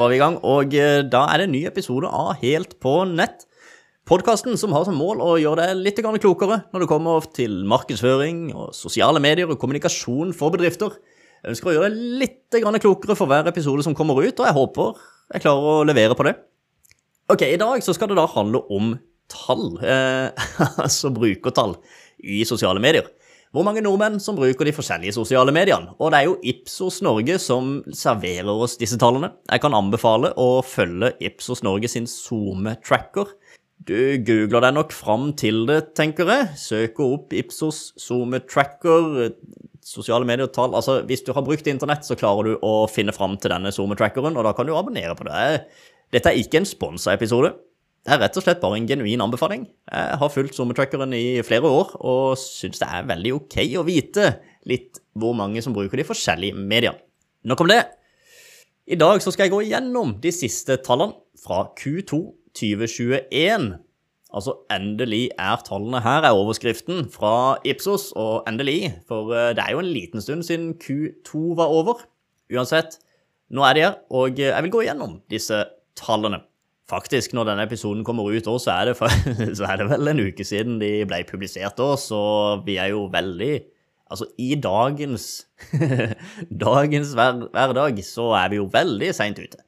var vi i gang, og eh, da er det en ny episode av Helt på nett. Podkasten som har som mål å gjøre deg litt klokere når det kommer til markedsføring og sosiale medier og kommunikasjon for bedrifter. Jeg ønsker å gjøre deg litt klokere for hver episode som kommer ut, og jeg håper jeg klarer å levere på det. Ok, I dag så skal det da handle om tall, eh, altså brukertall, i sosiale medier hvor mange nordmenn som bruker de forskjellige sosiale mediene. Og det er jo Ipsos Norge som serverer oss disse tallene. Jeg kan anbefale å følge Ipsos Norge sin SoMe-tracker. Du googler deg nok fram til det, tenker jeg. Søker opp Ipsos SoMe-tracker, sosiale medier-tall Altså, hvis du har brukt internett, så klarer du å finne fram til denne SoMe-trackeren, og da kan du abonnere på det. Dette er ikke en sponsa episode. Det er rett og slett bare en genuin anbefaling. Jeg har fulgt SoMe-trackeren i flere år og syns det er veldig ok å vite litt hvor mange som bruker de forskjellige media. Nok om det. I dag skal jeg gå igjennom de siste tallene fra Q2 2021. Altså endelig er tallene her, er overskriften fra Ipsos, og endelig, for eh, det er jo en liten stund siden Q2 var over. Uansett, nå er de her, og jeg vil gå igjennom disse tallene. Faktisk, når denne episoden kommer ut òg, så, så, er det vel en uke siden de ble publisert òg, så vi er jo veldig Altså, i dagens Dagens hver, hverdag så er vi jo veldig seint ute.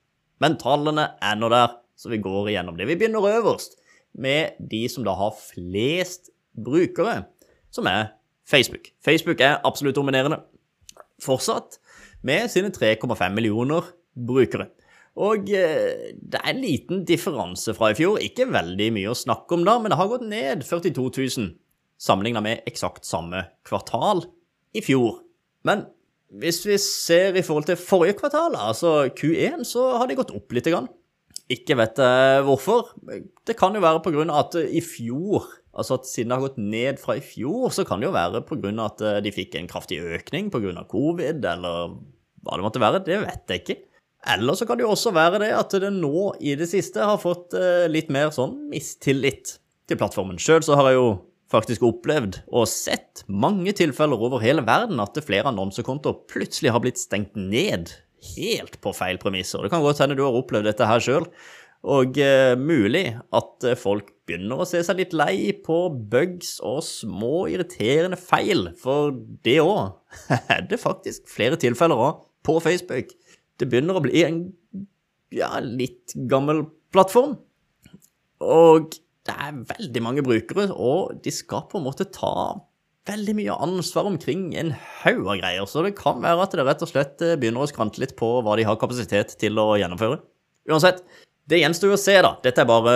Men tallene er nå der, så vi går igjennom det. Vi begynner øverst med de som da har flest brukere, som er Facebook. Facebook er absolutt dominerende fortsatt, med sine 3,5 millioner brukere. Og eh, det er en liten differanse fra i fjor. Ikke veldig mye å snakke om da, men det har gått ned 42 000 sammenligna med eksakt samme kvartal i fjor. Men hvis vi ser i forhold til forrige kvartal, altså Q1, så har de gått opp litt. Grann. Ikke vet jeg hvorfor. Det kan jo være pga. at i fjor, altså at siden det har gått ned fra i fjor, så kan det jo være pga. at de fikk en kraftig økning pga. covid, eller hva det måtte være. Det vet jeg ikke. Eller så kan det jo også være det at det nå i det siste har fått eh, litt mer sånn mistillit til plattformen. Sjøl så har jeg jo faktisk opplevd og sett mange tilfeller over hele verden at flere annonsekontoer plutselig har blitt stengt ned helt på feil premisser. Det kan godt hende du har opplevd dette her sjøl. Og eh, mulig at eh, folk begynner å se seg litt lei på bugs og små irriterende feil, for det òg er det faktisk flere tilfeller av på Facebook det begynner å bli en ja, litt gammel plattform. Og det er veldig mange brukere, og de skal på en måte ta veldig mye ansvar omkring en haug av greier. Så det kan være at det rett og slett eh, begynner å skrante litt på hva de har kapasitet til å gjennomføre. Uansett, det gjenstår å se, da. Dette er bare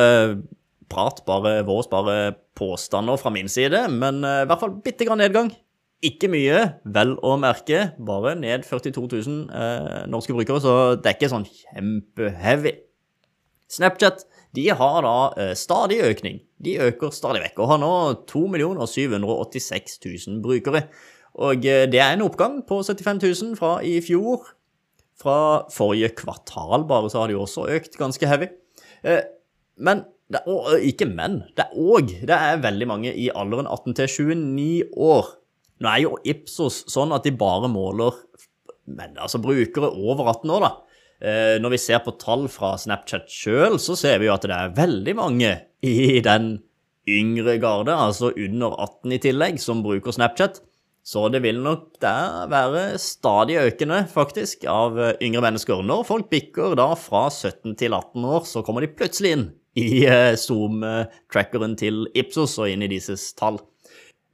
prat, bare vårs, bare påstander fra min side, men eh, i hvert fall bitte grann nedgang. Ikke mye, vel å merke. Bare ned 42 000 eh, norske brukere, så det er ikke sånn kjempeheavy. Snapchat de har da eh, stadig økning. De øker stadig vekk og har nå 2 786 000 brukere. Og eh, det er en oppgang på 75 000 fra i fjor. Fra forrige kvartal bare så har de også økt ganske heavy. Eh, men er, og, ikke men. Det er òg veldig mange i alderen 18 til 29 år nå er jo Ipsos sånn at de bare måler men, altså brukere over 18 år, da. Eh, når vi ser på tall fra Snapchat sjøl, så ser vi jo at det er veldig mange i den yngre garde, altså under 18 i tillegg, som bruker Snapchat. Så det vil nok der være stadig økende, faktisk, av eh, yngre mennesker. Når folk bikker da fra 17 til 18 år, så kommer de plutselig inn i eh, Zoom-trackeren til Ipsos og inn i dieses tall.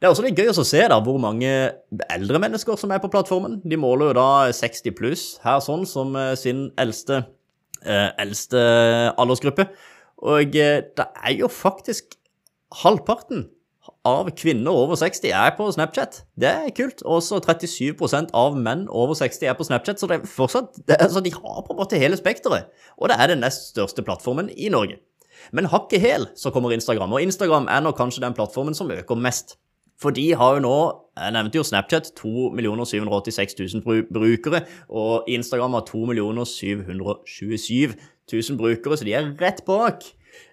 Det er også litt gøy å se da, hvor mange eldre mennesker som er på plattformen. De måler jo da 60 pluss her, sånn som eh, sin eldste, eh, eldste aldersgruppe. Og eh, det er jo faktisk halvparten av kvinner over 60 er på Snapchat. Det er kult. Også 37% av menn over 60 er på Snapchat, så det er fortsatt, det altså, de har på en måte hele spekteret. Og det er den nest største plattformen i Norge. Men hakket hæl så kommer Instagram, og Instagram er nå kanskje den plattformen som øker mest. For de har jo nå Jeg nevnte jo Snapchat. 2 786 000 brukere. Og Instagram har 2 727 000 brukere, så de er rett bak.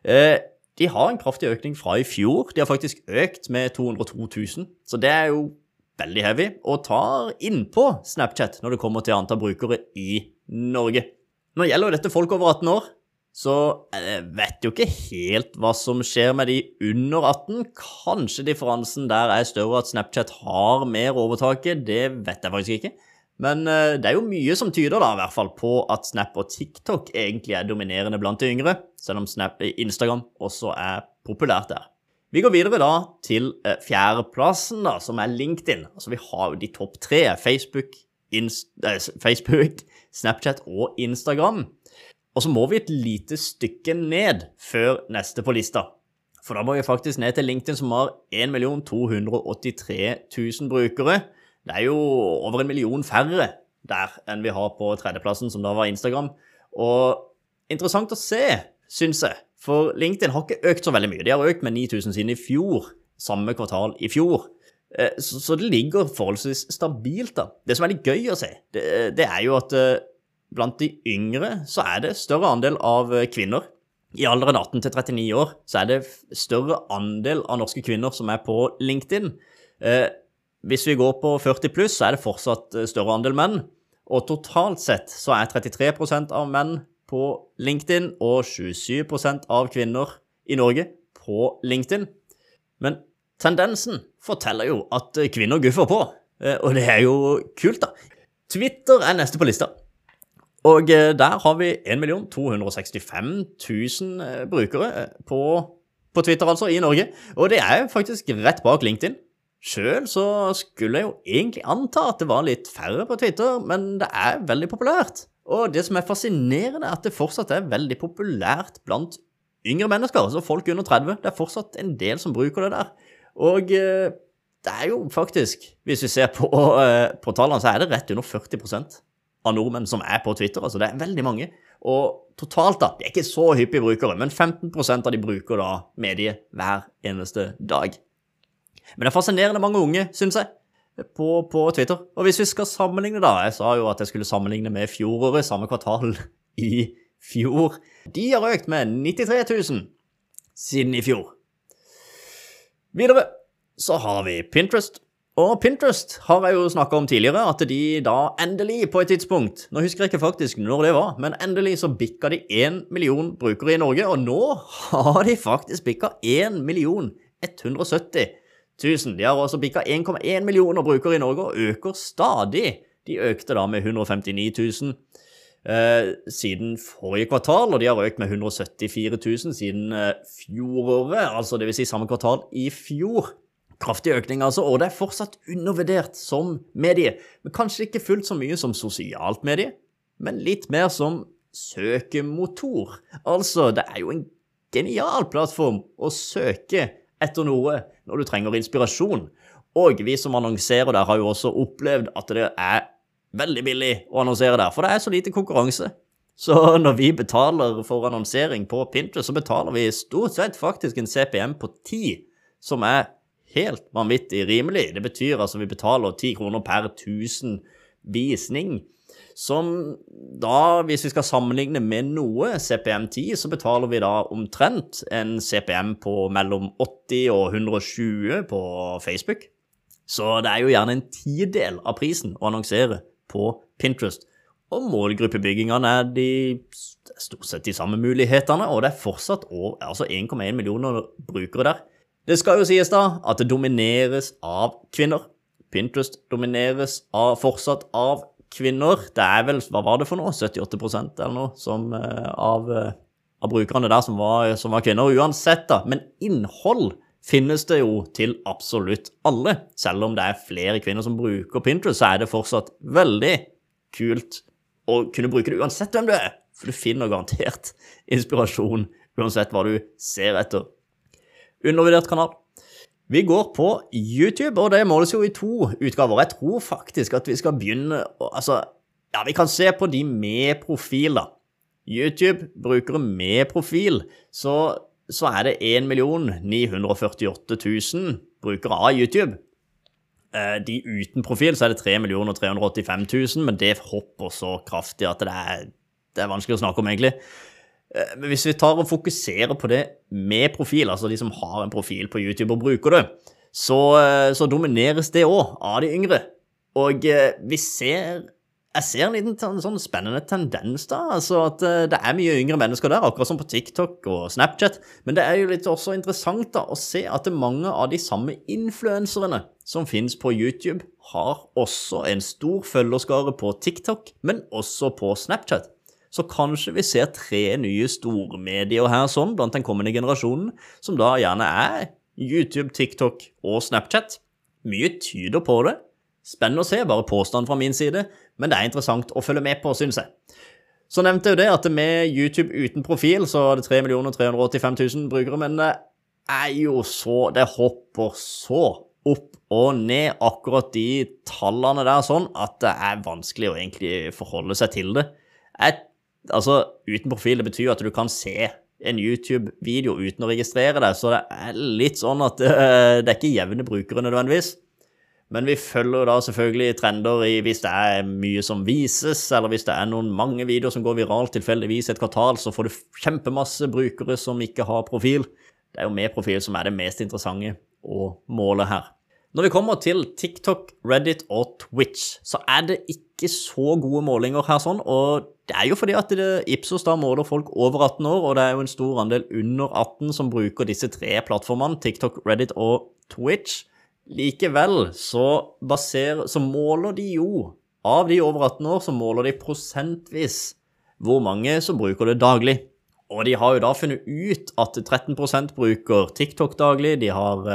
Eh, de har en kraftig økning fra i fjor. De har faktisk økt med 202 000. Så det er jo veldig heavy, og tar innpå Snapchat når det kommer til antall brukere i Norge. Nå gjelder jo dette folk over 18 år, så jeg vet jo ikke helt hva som skjer med de under 18. Kanskje differansen der er større, at Snapchat har mer overtaket. Det vet jeg faktisk ikke. Men eh, det er jo mye som tyder da, i hvert fall på at Snap og TikTok egentlig er dominerende blant de yngre, selv om Snap, Instagram også er populært der. Vi går videre da til eh, fjerdeplassen, da, som er LinkedIn. Altså Vi har jo de topp tre. Facebook, Inst eh, Facebook, Snapchat og Instagram. Og så må vi et lite stykke ned før neste på lista. For da må vi faktisk ned til LinkedIn, som har 1 283 000 brukere. Det er jo over en million færre der enn vi har på tredjeplassen, som da var Instagram. Og interessant å se, syns jeg. For LinkedIn har ikke økt så veldig mye. De har økt med 9000 siden i fjor. Samme kvartal i fjor. Eh, så det ligger forholdsvis stabilt, da. Det som er litt gøy å se, det, det er jo at eh, blant de yngre så er det større andel av eh, kvinner. I alderen 18 til 39 år så er det større andel av norske kvinner som er på LinkedIn. Eh, hvis vi går på 40 pluss, så er det fortsatt eh, større andel menn. Og totalt sett så er 33% av menn på LinkedIn og 27% av kvinner i Norge på LinkedIn. Men tendensen forteller jo at kvinner guffer på, og det er jo kult, da. Twitter er neste på lista. Og eh, der har vi 1 265 000 brukere eh, på, på, Twitter, altså, i Norge. Og det er jo faktisk rett bak LinkedIn. Sjøl så skulle jeg jo egentlig anta at det var litt færre på Twitter, men det er veldig populært. Og det som er fascinerende, er at det fortsatt er veldig populært blant yngre mennesker, altså folk under 30. Det er fortsatt en del som bruker det der. Og eh, det er jo faktisk, hvis vi ser på, på tallene, så er det rett under 40 av nordmenn som er på Twitter. altså Det er veldig mange. Og totalt, da, de er ikke så hyppige brukere, men 15% av de bruker da mediet hver eneste dag. Men det er fascinerende mange unge, syns jeg, på, på, Twitter. Og hvis vi skal sammenligne, da Jeg sa jo at jeg skulle sammenligne med fjoråret, samme kvartal i fjor. De har økt med 93 000 siden i fjor. Videre så har vi Pinterest. Og Pinterest har jeg jo snakka om tidligere, at de da endelig, på et tidspunkt Nå husker jeg ikke faktisk når det var, men endelig så bikka de én million brukere i Norge, og nå har de faktisk bikka 1 million 170 000. De har altså bikka 1,1 millioner brukere i Norge og øker stadig. De økte da med 159 000 eh, siden forrige kvartal, og de har økt med 174 000 siden eh, fjoråret, altså dvs. Si samme kvartal i fjor. Kraftig økning, altså, og det er fortsatt undervurdert som medie. Men kanskje ikke fullt så mye som sosialt medie, men litt mer som søkemotor. Altså, det er jo en genial plattform å søke etter noe når du trenger inspirasjon. Og vi som annonserer der, har jo også opplevd at det er veldig billig å annonsere der, for det er så lite konkurranse. Så når vi betaler for annonsering på Pinterest, så betaler vi stort sett faktisk en CPM på 10, som er helt vanvittig rimelig. Det betyr altså vi betaler 10 kroner per 1000 visning. Som da, hvis vi skal sammenligne med noe CPM10, så betaler vi da omtrent en CPM på mellom 80 og 120 på Facebook. Så det er jo gjerne en tidel av prisen å annonsere på Pinterest. Og målgruppebyggingene er de stort sett de samme mulighetene, og det er fortsatt altså 1,1 millioner brukere der. Det skal jo sies da at det domineres av kvinner. Pinterest domineres av, fortsatt av kvinner. Det er vel, hva var det for noe, 78% eller noe som, uh, av, uh, av, brukerne der som var, som var, kvinner. Uansett, da. Men innhold finnes det jo til absolutt alle. Selv om det er flere kvinner som bruker Pinterest, så er det fortsatt veldig kult å kunne bruke det uansett hvem du er. For du finner garantert inspirasjon uansett hva du ser etter undervurdert kanal. Vi går på YouTube, og det måles jo i to utgaver. Jeg tror faktisk at vi skal begynne Altså, ja, vi kan se på de med profil, da. YouTube-brukere med profil, så, så er det 1 948 000 brukere av YouTube. Eh, de uten profil så er det 3 385 000, men det hopper så kraftig at det er, det er vanskelig å snakke om, egentlig. Eh, hvis vi tar og fokuserer på det med profil, altså de som har en profil på YouTube og bruker det, så, eh, så domineres det òg av de yngre. Og eh, vi ser jeg ser en liten sånn, spennende tendens, da. Altså at det er mye yngre mennesker der, akkurat som på TikTok og Snapchat. Men det er jo litt også interessant da, å se at mange av de samme influenserne som finnes på YouTube, har også en stor følgerskare på TikTok, men også på Snapchat. Så kanskje vi ser tre nye stormedier her sånn blant den kommende generasjonen, som da gjerne er YouTube, TikTok og Snapchat. Mye tyder på det. Spennende å se, bare påstand fra min side, men det er interessant å følge med på, synes jeg. Så nevnte jeg jo det at med YouTube uten profil så er det 3 385 000 brukere, men det er jo så Det hopper så opp og ned, akkurat de tallene der, sånn at det er vanskelig å egentlig forholde seg til det. Jeg, altså, uten profil, det betyr at du kan se en YouTube-video uten å registrere deg, så det er litt sånn at det, det er ikke jevne brukere nødvendigvis. Men vi følger da selvfølgelig trender i hvis det er mye som vises, eller hvis det er noen mange videoer som går viralt tilfeldigvis et kvartal, så får du kjempemasse brukere som ikke har profil. Det er jo med profil som er det mest interessante å måle her. Når vi kommer til TikTok, Reddit og Twitch, så er det ikke så gode målinger her sånn, og det er jo fordi at det, Ipsos da måler folk over 18 år, og det er jo en stor andel under 18 som bruker disse tre plattformene, TikTok, Reddit og Twitch. Likevel så, baserer, så måler de jo Av de over 18 år så måler de prosentvis hvor mange som bruker det daglig. Og de har jo da funnet ut at 13% bruker TikTok daglig, de har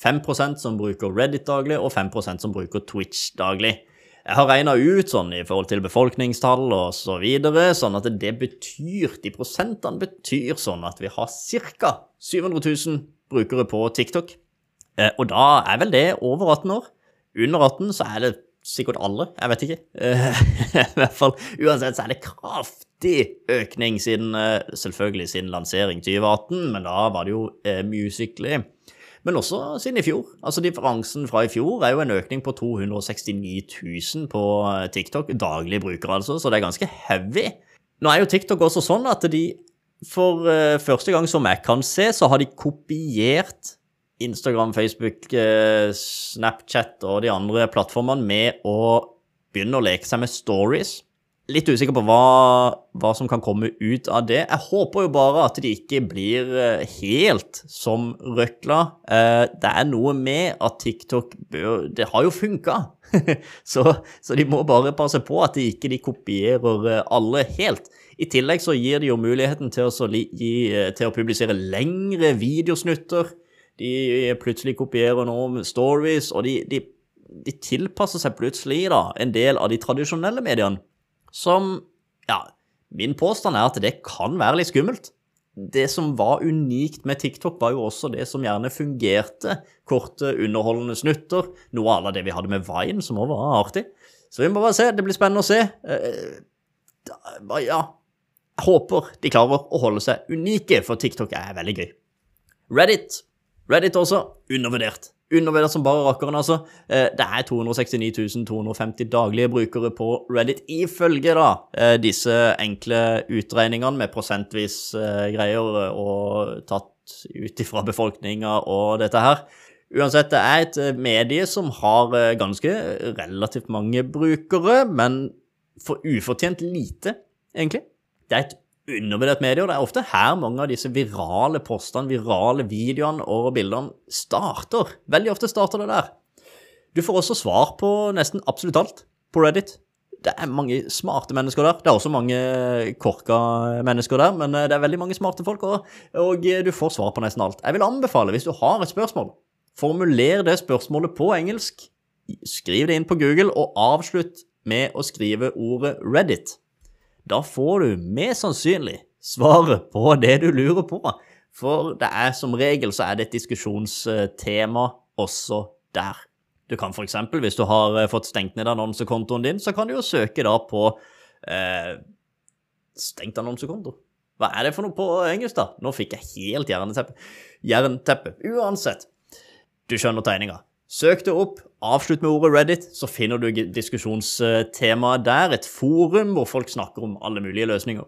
5 eh, som bruker Reddit daglig, og 5% som bruker Twitch daglig. Jeg har regna ut sånn i forhold til befolkningstall og så videre, sånn at det betyr, de prosentene betyr sånn at vi har ca. 700 000 brukere på TikTok. Eh, og da er vel det over 18 år. Under 18 så er det sikkert alle, jeg vet ikke. Eh, I hvert fall, Uansett så er det kraftig økning siden eh, selvfølgelig siden lansering 2018, men da var det jo Musically. Men også siden i fjor. Altså Differansen fra i fjor er jo en økning på 269 000 på TikTok. Daglige brukere, altså, så det er ganske heavy. Nå er jo TikTok også sånn at de for første gang som jeg kan se, så har de kopiert Instagram, Facebook, eh, Snapchat og de andre plattformene med å begynne å leke seg med stories. Litt usikker på hva, hva, som kan komme ut av det. Jeg håper jo bare at det ikke blir eh, helt som røkla. Eh, det er noe med at TikTok Det har jo funka. så, så, de må bare passe på at de ikke de kopierer alle helt. I tillegg så gir de jo muligheten til å, gi, til å publisere lengre videosnutter. De plutselig kopierer noen stories, og de, de, de, tilpasser seg plutselig da, en del av de tradisjonelle mediene. Som Ja, min påstand er at det kan være litt skummelt. Det som var unikt med TikTok, var jo også det som gjerne fungerte. Korte, underholdende snutter. Noe av det vi hadde med Vine, som òg var artig. Så vi må bare se. Det blir spennende å se. Uh, ja. Jeg håper de klarer å holde seg unike, for TikTok er veldig gøy. Reddit Reddit også, undervurdert. Undervurdert som bare rakkeren, altså. Eh, det er 269 250 daglige brukere på Reddit, ifølge da eh, disse enkle utregningene med prosentvis eh, greier og tatt ut ifra befolkninga og dette her. Uansett, det er et medie som har ganske relativt mange brukere, men for ufortjent lite, egentlig. Det er et undervurdert medie, og det er ofte her mange av disse virale postene, virale videoene og bildene starter. Veldig ofte starter det der. Du får også svar på nesten absolutt alt på Reddit. Det er mange smarte mennesker der. Det er også mange korka mennesker der, men det er veldig mange smarte folk, og, og du får svar på nesten alt. Jeg vil anbefale, hvis du har et spørsmål, formuler det spørsmålet på engelsk. Skriv det inn på Google, og avslutt med å skrive ordet Reddit. Da får du mest sannsynlig svaret på det du lurer på. For det er som regel så er det et diskusjonstema også der. Du kan f.eks., hvis du har eh, fått stengt ned annonsekontoen din, så kan du jo søke da på eh, stengt annonsekonto. Hva er det for noe på engelsk, da? Nå fikk jeg helt jernteppe. Jernteppe. Uansett. Du skjønner tegninga. Søk det opp, avslutt med ordet Reddit, så finner du diskusjonstemaet der. Et forum hvor folk snakker om alle mulige løsninger.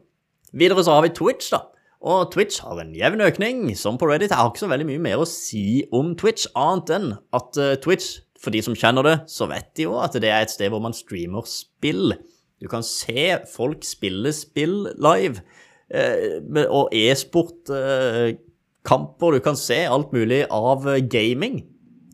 Videre så har vi Twitch, da. Og Twitch har en jevn økning, som på Reddit. Jeg har ikke så veldig mye mer å si om Twitch, annet enn at uh, Twitch for de som kjenner det, så vet de jo at det er et sted hvor man streamer spill. Du kan se folk spille spill live, eh, og e-sport-kamper. Du kan se alt mulig av gaming.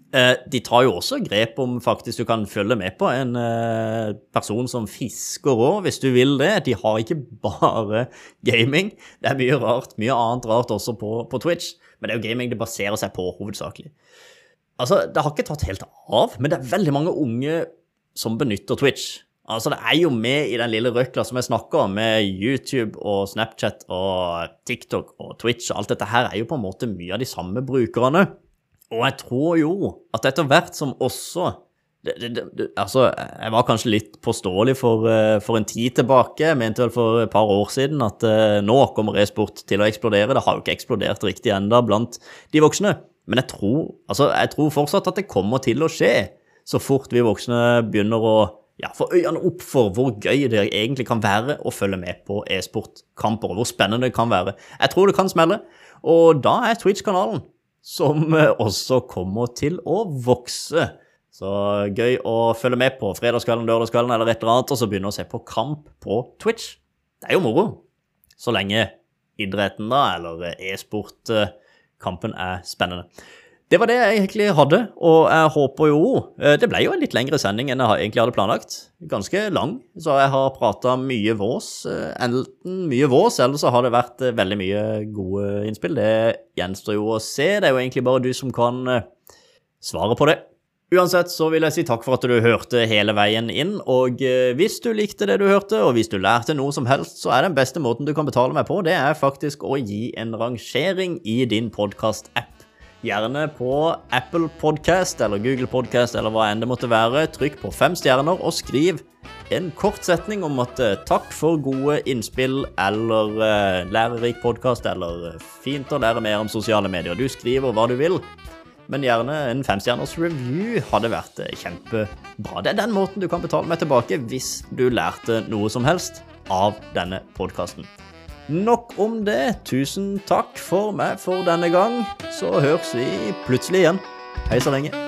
Eh, de tar jo også grep om faktisk du kan følge med på en eh, person som fisker òg, hvis du vil det. De har ikke bare gaming. Det er mye rart, mye annet rart også på, på Twitch, men det er jo gaming det baserer seg på hovedsakelig. Altså, Det har ikke tatt helt av, men det er veldig mange unge som benytter Twitch. Altså, Det er jo med i den lille røkla som jeg snakker om, med YouTube og Snapchat og TikTok og Twitch. og Alt dette her er jo på en måte mye av de samme brukerne. Og jeg tror jo at etter hvert som også det, det, det, altså, jeg var kanskje litt påståelig for, uh, for, en tid tilbake. Jeg mente vel for et par år siden at uh, nå kommer e-sport til å eksplodere. Det har jo ikke eksplodert riktig enda blant de voksne. Men jeg tror, altså, jeg tror fortsatt at det kommer til å skje, så fort vi voksne begynner å ja, få øynene opp for hvor gøy det egentlig kan være å følge med på e-sportkamper, og hvor spennende det kan være. Jeg tror det kan smelle, og da er Twitch-kanalen som eh, også kommer til å vokse. Så gøy å følge med på fredagskvelden, lørdagskvelden eller et eller annet, og så begynne å se på kamp på Twitch. Det er jo moro. Så lenge idretten, da, eller e-sport-kampen er spennende. Det var det jeg egentlig hadde, og jeg håper jo eh, Det ble jo en litt lengre sending enn jeg egentlig hadde planlagt. Ganske lang, så jeg har prata mye vås. Eh, enten mye vås, eller så har det vært eh, veldig mye gode innspill. Det gjenstår jo å se. Det er jo egentlig bare du som kan svare på det. Uansett så vil jeg si takk for at du hørte hele veien inn, og hvis du likte det du hørte, og hvis du lærte noe som helst, så er den beste måten du kan betale meg på, det er faktisk å gi en rangering i din podkast-app. Gjerne på Apple Podcast eller Google Podcast eller hva enn det måtte være. Trykk på fem stjerner og skriv en kort setning om at uh, takk for gode innspill eller uh, lærerik podkast eller uh, fint å lære mer om sosiale medier. Du skriver hva du vil, men gjerne en femstjerners review hadde vært kjempebra. Det er den måten du kan betale meg tilbake hvis du lærte noe som helst av denne podkasten. Nok om det. Tusen takk for meg for denne gang. Så høres vi plutselig igjen. Hei så lenge.